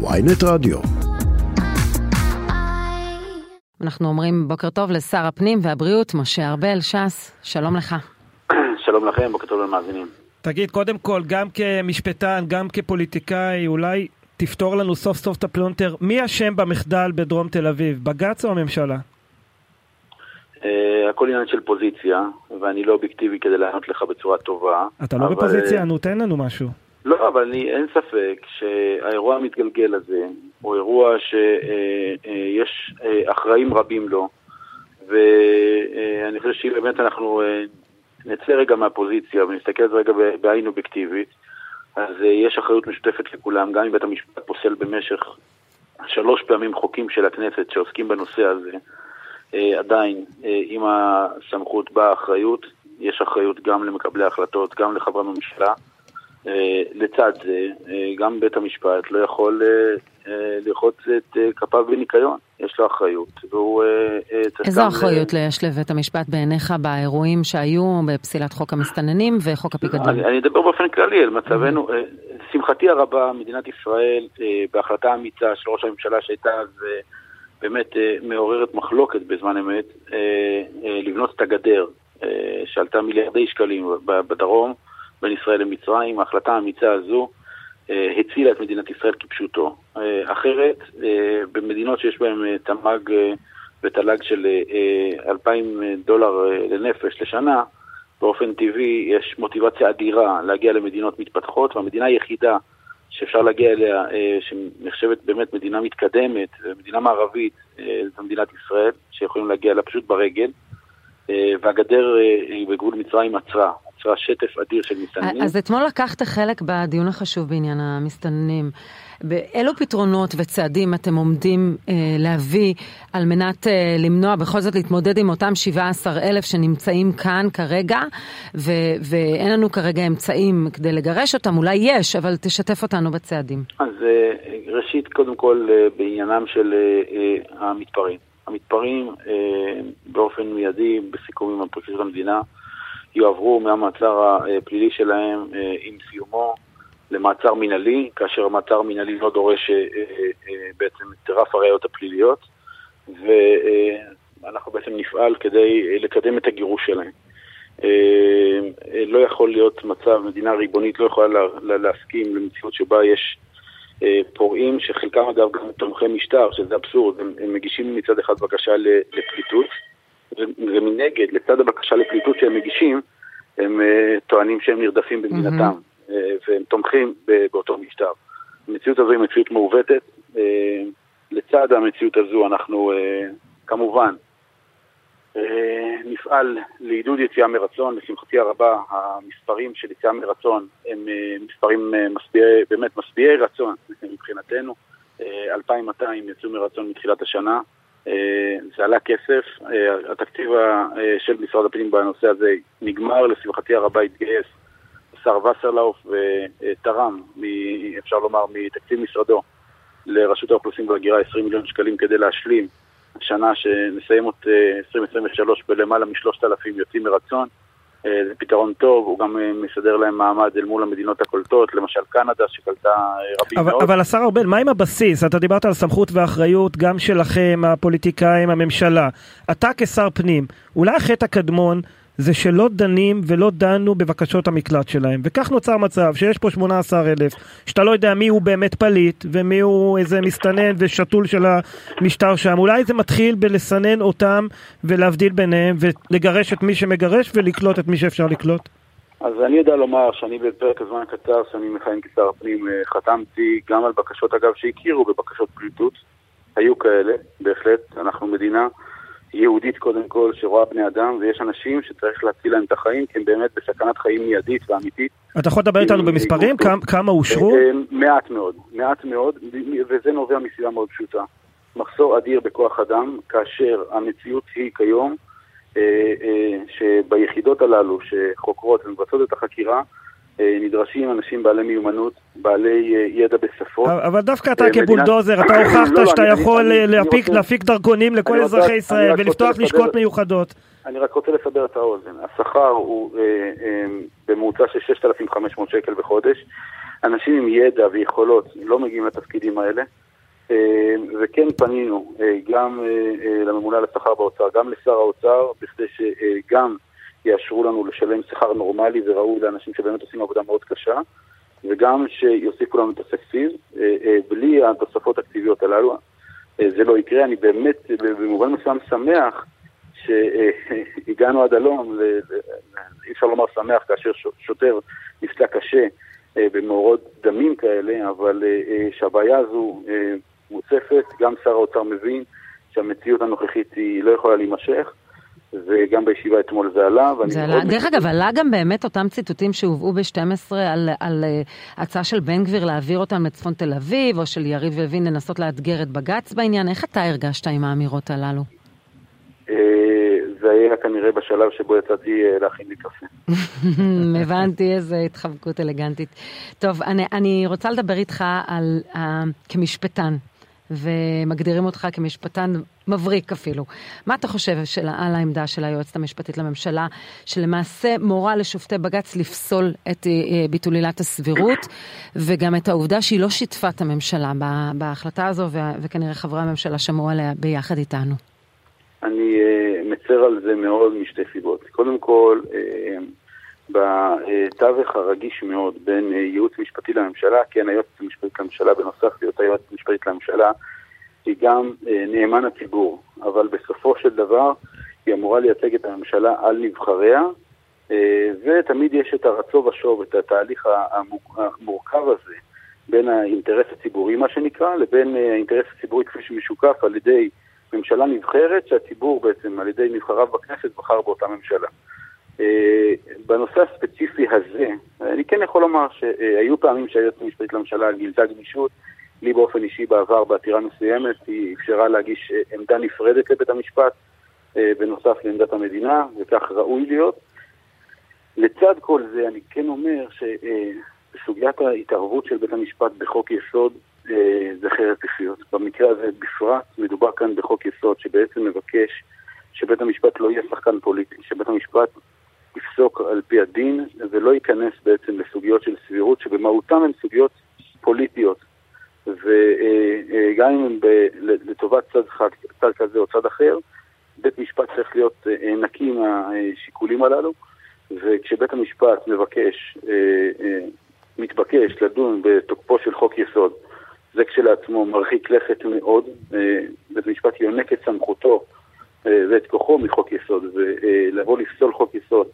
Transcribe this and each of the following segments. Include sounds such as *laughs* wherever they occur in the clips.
ויינט רדיו. אנחנו אומרים בוקר טוב לשר הפנים והבריאות, משה ארבל, ש"ס, שלום לך. *clears throat* שלום לכם, בוקר טוב למאזינים. תגיד, קודם כל, גם כמשפטן, גם כפוליטיקאי, אולי תפתור לנו סוף סוף את הפלונטר, מי אשם במחדל בדרום תל אביב, בג"ץ או הממשלה? אה, הכל עניין של פוזיציה, ואני לא אובייקטיבי כדי לענות לך בצורה טובה. אתה לא אבל... בפוזיציה, נו תן לנו משהו. לא, אבל אני, אין ספק שהאירוע המתגלגל הזה הוא אירוע שיש uh, uh, אחראים רבים לו, ואני חושב שבאמת אנחנו נצא רגע מהפוזיציה ונסתכל על זה רגע בעין אובייקטיבית, אז יש אחריות משותפת לכולם, גם אם בית המשפט פוסל במשך שלוש פעמים חוקים של הכנסת שעוסקים בנושא הזה. אה, עדיין אה, עם הסמכות באה האחריות, יש אחריות גם למקבלי ההחלטות, גם לחברי הממשלה. אה, לצד זה, גם בית המשפט לא יכול לרחוץ את כפיו בניקיון, יש לו אחריות, והוא צריך איזו אחריות יש לבית המשפט בעיניך באירועים שהיו בפסילת חוק המסתננים וחוק הפיקדון? אני, אני אדבר באופן כללי על מצבנו. לשמחתי הרבה, מדינת ישראל, בהחלטה אמיצה של ראש הממשלה שהייתה אז... באמת אה, מעוררת מחלוקת בזמן אמת, אה, אה, לבנות את הגדר שעלתה מיליארדי שקלים בדרום בין ישראל למצרים. ההחלטה האמיצה הזו הצילה את מדינת ישראל כפשוטו. אחרת, במדינות שיש בהן תמ"ג ותל"ג של 2,000 דולר לנפש לשנה, באופן טבעי יש מוטיבציה אדירה להגיע למדינות מתפתחות, והמדינה היחידה שאפשר להגיע אליה, אה, שנחשבת באמת מדינה מתקדמת, מדינה מערבית, אה, זו מדינת ישראל, שיכולים להגיע אליה פשוט ברגל, אה, והגדר בגבול מצרים עצרה, עצרה שטף אדיר של מסתננים. אז אתמול לקחת חלק בדיון החשוב בעניין המסתננים. באילו פתרונות וצעדים אתם עומדים אה, להביא על מנת אה, למנוע, בכל זאת להתמודד עם אותם 17 אלף שנמצאים כאן כרגע, ו- ואין לנו כרגע אמצעים כדי לגרש אותם, אולי יש, אבל תשתף אותנו בצעדים. אז אה, ראשית, קודם כל, אה, בעניינם של אה, אה, המתפרעים. המתפרעים אה, באופן מיידי, בסיכום עם פרקליטות המדינה, יועברו מהמעצר הפלילי שלהם אה, עם סיומו למעצר מינהלי, כאשר המעצר המינהלי לא דורש אה, אה, בעצם את רף הראיות הפליליות, ואנחנו בעצם נפעל כדי לקדם את הגירוש שלהם. לא יכול להיות מצב, מדינה ריבונית לא יכולה להסכים למציאות שבה יש פורעים, שחלקם אגב גם תומכי משטר, שזה אבסורד, הם, הם מגישים מצד אחד בקשה לפליטות, ומנגד, לצד הבקשה לפליטות שהם מגישים, הם טוענים שהם נרדפים במדינתם. Mm-hmm. אה, והם תומכים באותו משטר. המציאות הזו היא מציאות מעוותת. אה, לצד המציאות הזו אנחנו אה, כמובן נפעל לעידוד יציאה מרצון. לשמחתי הרבה, המספרים של יציאה מרצון הם מספרים משביעי, באמת משביעי רצון מבחינתנו. 2,200 יצאו מרצון מתחילת השנה. זה עלה כסף, התקציב של משרד הפנים בנושא הזה נגמר, לשמחתי הרבה התגייס השר וסרלאוף ותרם, אפשר לומר, מתקציב משרדו לרשות האוכלוסין וההגירה 20 מיליון שקלים כדי להשלים השנה שנסיים את 2023 בלמעלה משלושת אלפים יוצאים מרצון. אה, זה פתרון טוב, הוא גם אה, מסדר להם מעמד אל מול המדינות הקולטות, למשל קנדה שקלטה אה, רבים אבל, מאוד. אבל השר ארבל, מה עם הבסיס? אתה דיברת על סמכות ואחריות גם שלכם, הפוליטיקאים, הממשלה. אתה כשר פנים, אולי החטא הקדמון זה שלא דנים ולא דנו בבקשות המקלט שלהם. וכך נוצר מצב שיש פה 18 אלף, שאתה לא יודע מי הוא באמת פליט, ומי הוא איזה מסתנן ושתול של המשטר שם. אולי זה מתחיל בלסנן אותם ולהבדיל ביניהם, ולגרש את מי שמגרש ולקלוט את מי שאפשר לקלוט. אז אני יודע לומר שאני בפרק הזמן הקצר שאני מכהן כשר הפנים אה, חתמתי גם על בקשות אגב שהכירו בבקשות פליטות, היו כאלה, בהחלט, אנחנו מדינה יהודית קודם כל, שרואה בני אדם, ויש אנשים שצריך להציל להם את החיים, כי הם באמת בסכנת חיים מיידית ואמיתית. אתה יכול לדבר איתנו במספרים? כמה אושרו? אה, מעט מאוד, מעט מאוד, וזה נובע מסיבה מאוד פשוטה. מחסור אדיר בכוח אדם, כאשר המציאות היא כיום, אה, אה, שביחידות הללו שחוקרות ומבצעות את החקירה, אה, נדרשים אנשים בעלי מיומנות, בעלי אה, ידע בשפות. אבל דווקא אתה כבולדוזר, אתה הוכחת שאתה יכול להפיק דרכונים לכל אזרחי ישראל ולפתוח לשכות מיוחדות. אני רק רוצה לסבר את האוזן. השכר הוא אה, בממוצע של 6,500 שקל בחודש. אנשים עם ידע ויכולות לא מגיעים לתפקידים האלה. וכן פנינו גם לממונה על השכר באוצר, גם לשר האוצר, בכדי שגם יאשרו לנו לשלם שכר נורמלי וראוי לאנשים שבאמת עושים עבודה מאוד קשה, וגם שיוסיפו לנו את התקציב. בלי התוספות התקציביות הללו, זה לא יקרה. אני באמת במובן מסוים שמח שהגענו עד הלום, אי אפשר לומר שמח כאשר שוטר נפצע קשה במאורות דמים כאלה, אבל שהבעיה הזו מוצפת, גם שר האוצר מבין שהמציאות הנוכחית היא לא יכולה להימשך. וגם בישיבה אתמול זה עלה. זה עלה, דרך אגב, עלה גם באמת אותם ציטוטים שהובאו ב-12 על, על uh, הצעה של בן גביר להעביר אותם לצפון תל אביב, או של יריב לוין לנסות לאתגר את בג"ץ בעניין. איך אתה הרגשת עם האמירות הללו? Uh, זה היה כנראה בשלב שבו יצאתי uh, להכין לי קפה. *laughs* הבנתי איזה התחבקות אלגנטית. טוב, אני, אני רוצה לדבר איתך על, uh, כמשפטן. ומגדירים אותך כמשפטן מבריק אפילו. מה אתה חושב של, על העמדה של היועצת המשפטית לממשלה, שלמעשה מורה לשופטי בג"ץ לפסול את אה, ביטול עילת הסבירות, וגם את העובדה שהיא לא שיתפה את הממשלה בהחלטה הזו, וכנראה חברי הממשלה שמעו עליה ביחד איתנו? אני uh, מצר על זה מאוד משתי סיבות. קודם כל, בתווך הרגיש מאוד בין אה, ייעוץ משפטי לממשלה, כן, היועצת המשפטית לממשלה בנוסף להיות היועצת המשפטית לממשלה, היא גם אה, נאמן הציבור, אבל בסופו של דבר היא אמורה לייצג את הממשלה על נבחריה, אה, ותמיד יש את הרצו ושוב, את התהליך המורכב הזה בין האינטרס הציבורי, מה שנקרא, לבין האינטרס הציבורי כפי שמשוקף על ידי ממשלה נבחרת, שהציבור בעצם על ידי נבחריו בכנסת בחר באותה ממשלה. אה, בנושא הספציפי הזה, אני כן יכול לומר שהיו פעמים שהיועצת המשפטית לממשלה גילתה גמישות, לי באופן אישי בעבר בעתירה מסוימת, היא אפשרה להגיש אה, עמדה נפרדת לבית המשפט, אה, בנוסף לעמדת המדינה, וכך ראוי להיות. לצד כל זה, אני כן אומר שבסוגיית ההתערבות של בית המשפט בחוק יסוד, זה חרב פיפיות. במקרה הזה בפרט, מדובר כאן בחוק יסוד שבעצם מבקש שבית המשפט לא יהיה שחקן פוליטי, שבית המשפט יפסוק על פי הדין ולא ייכנס בעצם לסוגיות של סבירות שבמהותן הן סוגיות פוליטיות. וגם אם הן לטובת צד, צד כזה או צד אחר, בית משפט צריך להיות אה, נקי מהשיקולים הללו. וכשבית המשפט מבקש, אה, אה, מתבקש לדון בתוקפו של חוק יסוד זה כשלעצמו מרחיק לכת מאוד, בית המשפט יונק את סמכותו ואת כוחו מחוק יסוד, ולבוא לפסול חוק יסוד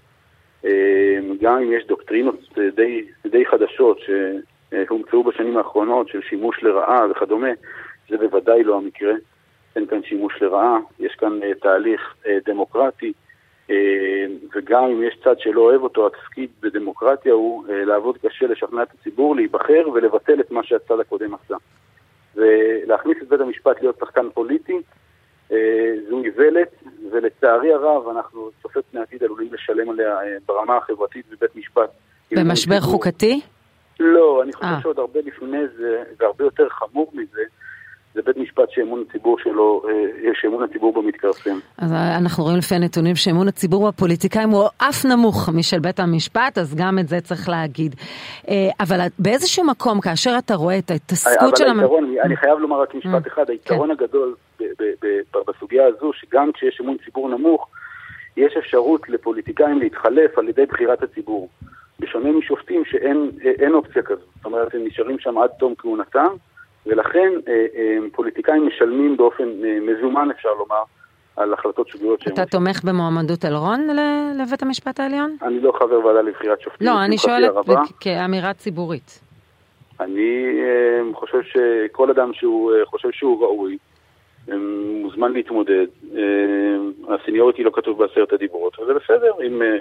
אמ, גם אם יש דוקטרינות אה, די, די חדשות שהומצאו בשנים האחרונות של שימוש לרעה וכדומה, זה בוודאי לא המקרה. אין כאן שימוש לרעה, יש כאן תהליך דמוקרטי, וגם אם יש צד שלא אוהב אותו, התפקיד בדמוקרטיה הוא לעבוד קשה, לשכנע את הציבור, להיבחר ולבטל את מה שהצד הקודם עשה. ולהכניס את בית המשפט להיות שחקן פוליטי, אה, זו איוולת, ולצערי הרב אנחנו פני עתיד עלולים לשלם עליה אה, ברמה החברתית בבית משפט. במשבר חוקתי? לא, אני חושב 아. אה. שעוד הרבה לפני זה, והרבה יותר חמור מזה, זה בית משפט שאמון הציבור שלו, שאמון הציבור בו מתכרסם. אז אנחנו רואים לפי הנתונים שאמון הציבור בפוליטיקאים הוא אף נמוך משל בית המשפט, אז גם את זה צריך להגיד. אבל באיזשהו מקום, כאשר אתה רואה את ההתעסקות של... אבל היתרון, אני חייב לומר רק משפט אחד, היתרון כן. הגדול בסוגיה הזו, שגם כשיש אמון ציבור נמוך, יש אפשרות לפוליטיקאים להתחלף על ידי בחירת הציבור. בשונה משופטים שאין אופציה כזו. זאת אומרת, הם נשארים שם עד תום כהונתם, ולכן אה, אה, פוליטיקאים משלמים באופן אה, מזומן, אפשר לומר, על החלטות שגויות שהם... אתה תומך במועמדות אלרון לבית המשפט העליון? אני לא חבר ועדה לבחירת שופטים. לא, אני שואלת כאמירה ציבורית. אני חושב שכל אדם שהוא חושב שהוא ראוי, מוזמן להתמודד. אה, הסניוריטי לא כתוב בעשרת הדיברות, וזה בסדר, אם אה,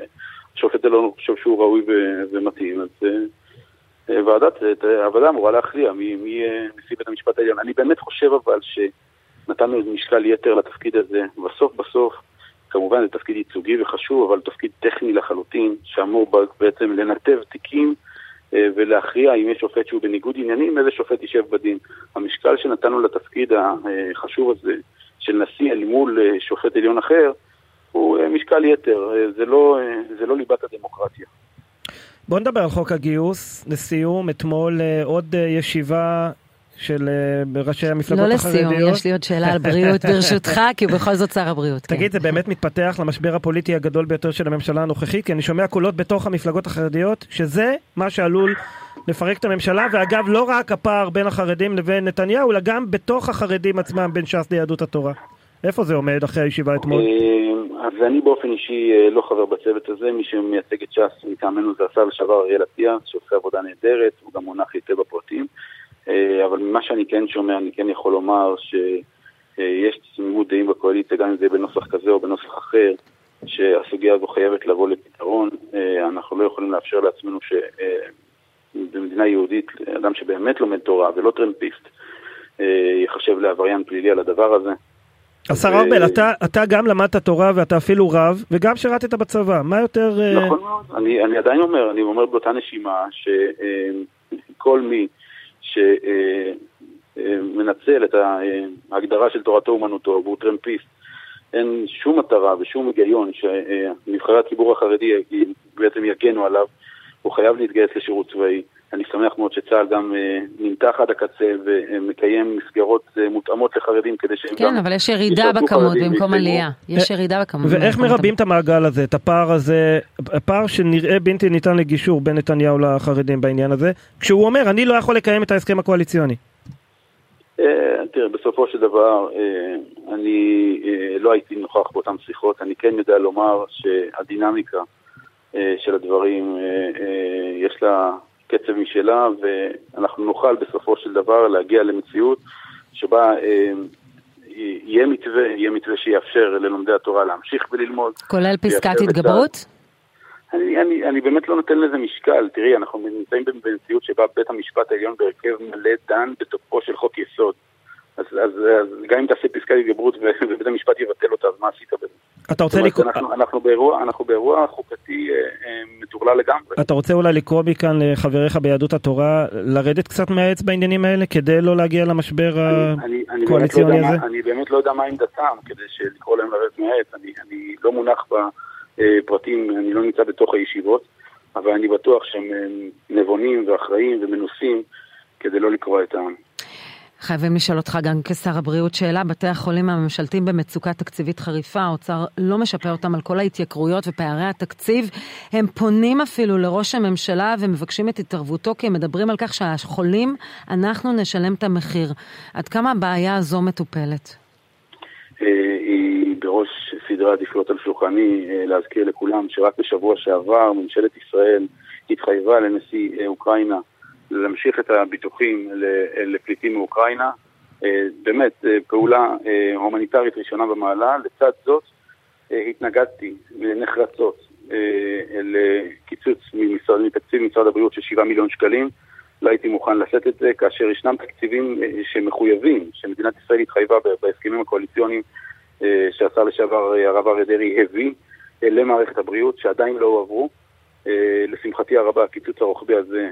השופט אלון חושב שהוא ראוי ומתאים, אז אה, ועדת, הוועדה אמורה להכריע מי יהיה נשיא בית המשפט העליון. אני באמת חושב אבל שנתנו משקל יתר לתפקיד הזה. בסוף בסוף, כמובן זה תפקיד ייצוגי וחשוב, אבל תפקיד טכני לחלוטין, שאמור בעצם לנתב תיקים אה, ולהכריע אם יש שופט שהוא בניגוד עניינים, איזה שופט יישב בדין. המשקל שנתנו לתפקיד החשוב הזה של נשיא אל מול אה, שופט עליון אחר, הוא אה, משקל יתר, זה לא, זה לא ליבת הדמוקרטיה. בוא נדבר על חוק הגיוס. לסיום, אתמול עוד ישיבה של ראשי המפלגות לא החרדיות. לא לסיום, יש לי עוד שאלה על בריאות *laughs* ברשותך, כי הוא בכל זאת שר הבריאות. תגיד, כן. זה באמת מתפתח למשבר הפוליטי הגדול ביותר של הממשלה הנוכחית? כי אני שומע קולות בתוך המפלגות החרדיות, שזה מה שעלול לפרק את הממשלה, ואגב, לא רק הפער בין החרדים לבין נתניהו, אלא גם בתוך החרדים עצמם בין ש"ס ליהדות התורה. איפה זה עומד אחרי הישיבה אתמול? אז אני באופן אישי לא חבר בצוות הזה, מי שמייצג את ש"ס מטעמנו זה השר לשעבר אריאל אטיאס, שעושה עבודה נהדרת, הוא גם מונח היטב בפרטים. אבל ממה שאני כן שומע, אני כן יכול לומר שיש תמימות דעים בקואליציה, גם אם זה בנוסח כזה או בנוסח אחר, שהסוגיה הזו חייבת לבוא לפתרון. אנחנו לא יכולים לאפשר לעצמנו שבמדינה יהודית, אדם שבאמת לומד תורה ולא טרמפיסט, ייחשב לעבריין פלילי על הדבר הזה. השר ארבל, אתה, אתה גם למדת תורה ואתה אפילו רב, וגם שירתת בצבא, מה יותר... נכון מאוד, אני, אני עדיין אומר, אני אומר באותה נשימה, שכל מי שמנצל את ההגדרה של תורתו אומנותו והוא טרמפיסט, אין שום מטרה ושום היגיון שנבחרי הציבור החרדי בעצם יגנו עליו, הוא חייב להתגייס לשירות צבאי. אני שמח מאוד שצה"ל גם נמתח עד הקצה ומקיים מסגרות מותאמות לחרדים כדי שהם כן, גם... כן, אבל יש ירידה בכמות במקום עלייה. יש ירידה בכמות. ואיך מרבים את המעגל הזה, את הפער הזה, הפער שנראה בלתי ניתן לגישור בין נתניהו לחרדים בעניין הזה, כשהוא אומר, אני לא יכול לקיים את ההסכם הקואליציוני? תראה, בסופו של דבר, אני לא הייתי נוכח באותן שיחות, אני כן יודע לומר שהדינמיקה של הדברים, יש לה... קצב משלה, ואנחנו נוכל בסופו של דבר להגיע למציאות שבה אה, יהיה מתווה, יהיה מתווה שיאפשר ללומדי התורה להמשיך וללמוד. כולל פסקת התגברות? אני, אני, אני באמת לא נותן לזה משקל. תראי, אנחנו נמצאים במציאות שבה בית המשפט העליון בהרכב מלא דן בתוקפו של חוק יסוד. אז, אז, אז גם אם תעשה פסקת התגברות *laughs* ובית המשפט יבטל אותה, אז מה עשית בזה? אתה רוצה לקרוא... אנחנו, אנחנו, באירוע, אנחנו באירוע חוקתי אה, אה, מטורלל לגמרי. אתה רוצה אולי לקרוא מכאן לחבריך ביהדות התורה לרדת קצת מהעץ בעניינים האלה כדי לא להגיע למשבר הקואליציוני לא הזה? אני באמת לא יודע מה עמדתם כדי לקרוא להם לרדת מהעץ. אני, אני לא מונח בפרטים, אני לא נמצא בתוך הישיבות, אבל אני בטוח שהם נבונים ואחראים ומנוסים כדי לא לקרוא את העם. חייבים לשאול אותך גם כשר הבריאות שאלה, בתי החולים הממשלתיים במצוקה תקציבית חריפה, האוצר לא משפה אותם על כל ההתייקרויות ופערי התקציב, הם פונים אפילו לראש הממשלה ומבקשים את התערבותו כי הם מדברים על כך שהחולים, אנחנו נשלם את המחיר. עד כמה הבעיה הזו מטופלת? היא בראש סדרי העדיפויות על שולחני, להזכיר לכולם שרק בשבוע שעבר ממשלת ישראל התחייבה לנשיא אוקראינה להמשיך את הביטוחים לפליטים מאוקראינה. באמת, פעולה הומניטרית ראשונה במעלה. לצד זאת, התנגדתי נחרצות לקיצוץ מתקציב משרד הבריאות של 7 מיליון שקלים. לא הייתי מוכן לשאת את זה, כאשר ישנם תקציבים שמחויבים, שמדינת ישראל התחייבה בהסכמים הקואליציוניים שהשר לשעבר הרב אריה דרעי הביא למערכת הבריאות, שעדיין לא הועברו. לשמחתי הרבה הקיצוץ הרוחבי הזה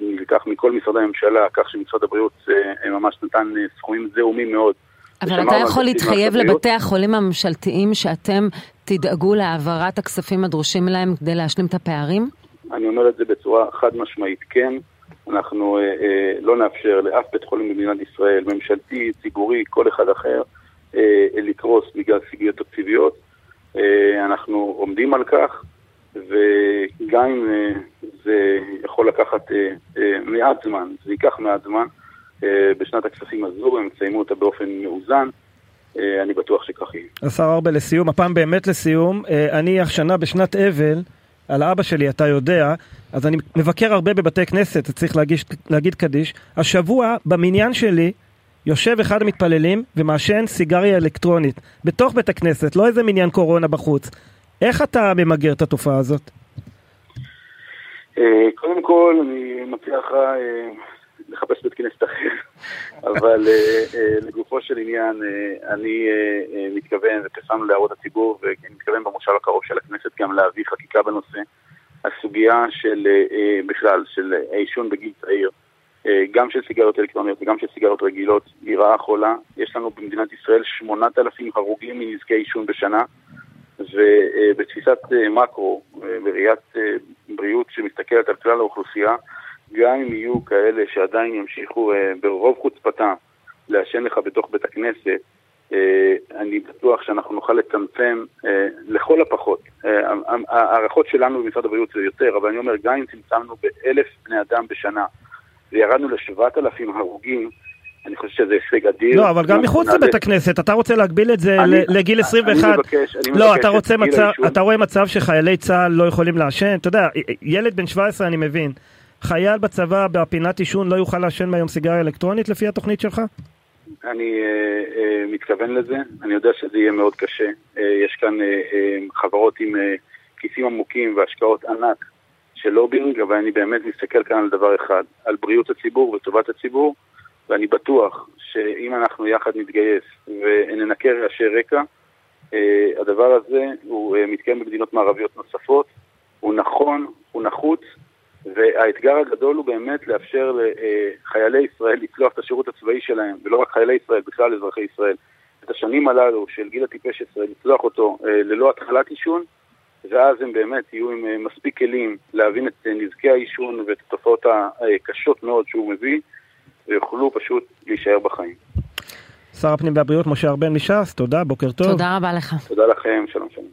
נלקח מכל משרדי הממשלה, כך שמשרד הבריאות ממש נתן סכומים זעומים מאוד. אבל אתה יכול להתחייב לבתי החולים הממשלתיים שאתם תדאגו להעברת הכספים הדרושים להם כדי להשלים את הפערים? אני אומר את זה בצורה חד משמעית, כן. אנחנו לא נאפשר לאף בית חולים במדינת ישראל, ממשלתי, ציבורי, כל אחד אחר, לקרוס בגלל סוגיות תקציביות. אנחנו עומדים על כך. וגם אם זה יכול לקחת מעט זמן, זה ייקח מעט זמן, בשנת הכספים הזו הם יסיימו אותה באופן מאוזן, אני בטוח שכך יהיה. השר ארבל, לסיום, הפעם באמת לסיום, אני השנה בשנת אבל, על אבא שלי, אתה יודע, אז אני מבקר הרבה בבתי כנסת, צריך להגיש, להגיד קדיש. השבוע, במניין שלי, יושב אחד המתפללים ומעשן סיגריה אלקטרונית, בתוך בית הכנסת, לא איזה מניין קורונה בחוץ. איך אתה ממגר את התופעה הזאת? קודם כל, אני מציע לך לחפש בית כנסת אחר, *laughs* אבל לגופו של עניין, אני מתכוון, ופרסמנו להערות הציבור, ואני מתכוון במושב הקרוב של הכנסת גם להביא חקיקה בנושא. הסוגיה של, בכלל, של העישון בגיל צעיר, גם של סיגריות אלקטרוניות וגם של סיגריות רגילות, היא רעה חולה. יש לנו במדינת ישראל 8,000 הרוגים מנזקי עישון בשנה. ובתפיסת מקרו, בראיית בריאות שמסתכלת על כלל האוכלוסייה, גם אם יהיו כאלה שעדיין ימשיכו ברוב חוצפתם לעשן לך בתוך בית הכנסת, אני בטוח שאנחנו נוכל לצמצם לכל הפחות. ההערכות שלנו במשרד הבריאות זה יותר, אבל אני אומר, גם אם צמצמנו באלף בני אדם בשנה וירדנו לשבעת אלפים הרוגים, אני חושב שזה הישג אדיר. לא, אבל גם מחוץ לבית הכנסת, אתה רוצה להגביל את זה לגיל 21. אני מבקש, אני מבקש. לא, אתה רוצה מצב, אתה רואה מצב שחיילי צה"ל לא יכולים לעשן? אתה יודע, ילד בן 17 אני מבין. חייל בצבא בפינת עישון לא יוכל לעשן מהיום סיגריה אלקטרונית לפי התוכנית שלך? אני uh, uh, מתכוון לזה, אני יודע שזה יהיה מאוד קשה. Uh, יש כאן uh, uh, חברות עם uh, כיסים עמוקים והשקעות ענק של לובינג, אבל אני באמת מסתכל כאן על דבר אחד, על בריאות הציבור וטובת הציבור, ואני בטוח שאם אנחנו יחד נתגייס וננקה רעשי רקע, uh, הדבר הזה הוא uh, מתקיים במדינות מערביות נוספות, הוא נכון, הוא נחוץ, והאתגר הגדול הוא באמת לאפשר לחיילי ישראל לצלוח את השירות הצבאי שלהם, ולא רק חיילי ישראל, בכלל אזרחי ישראל, את השנים הללו של גיל הטיפש עשרה, לצלוח אותו ללא התחלת עישון, ואז הם באמת יהיו עם מספיק כלים להבין את נזקי העישון ואת התופעות הקשות מאוד שהוא מביא, ויוכלו פשוט להישאר בחיים. שר הפנים והבריאות משה ארבל מש"ס, תודה, בוקר טוב. תודה רבה לך. תודה לכם, שלום שלום.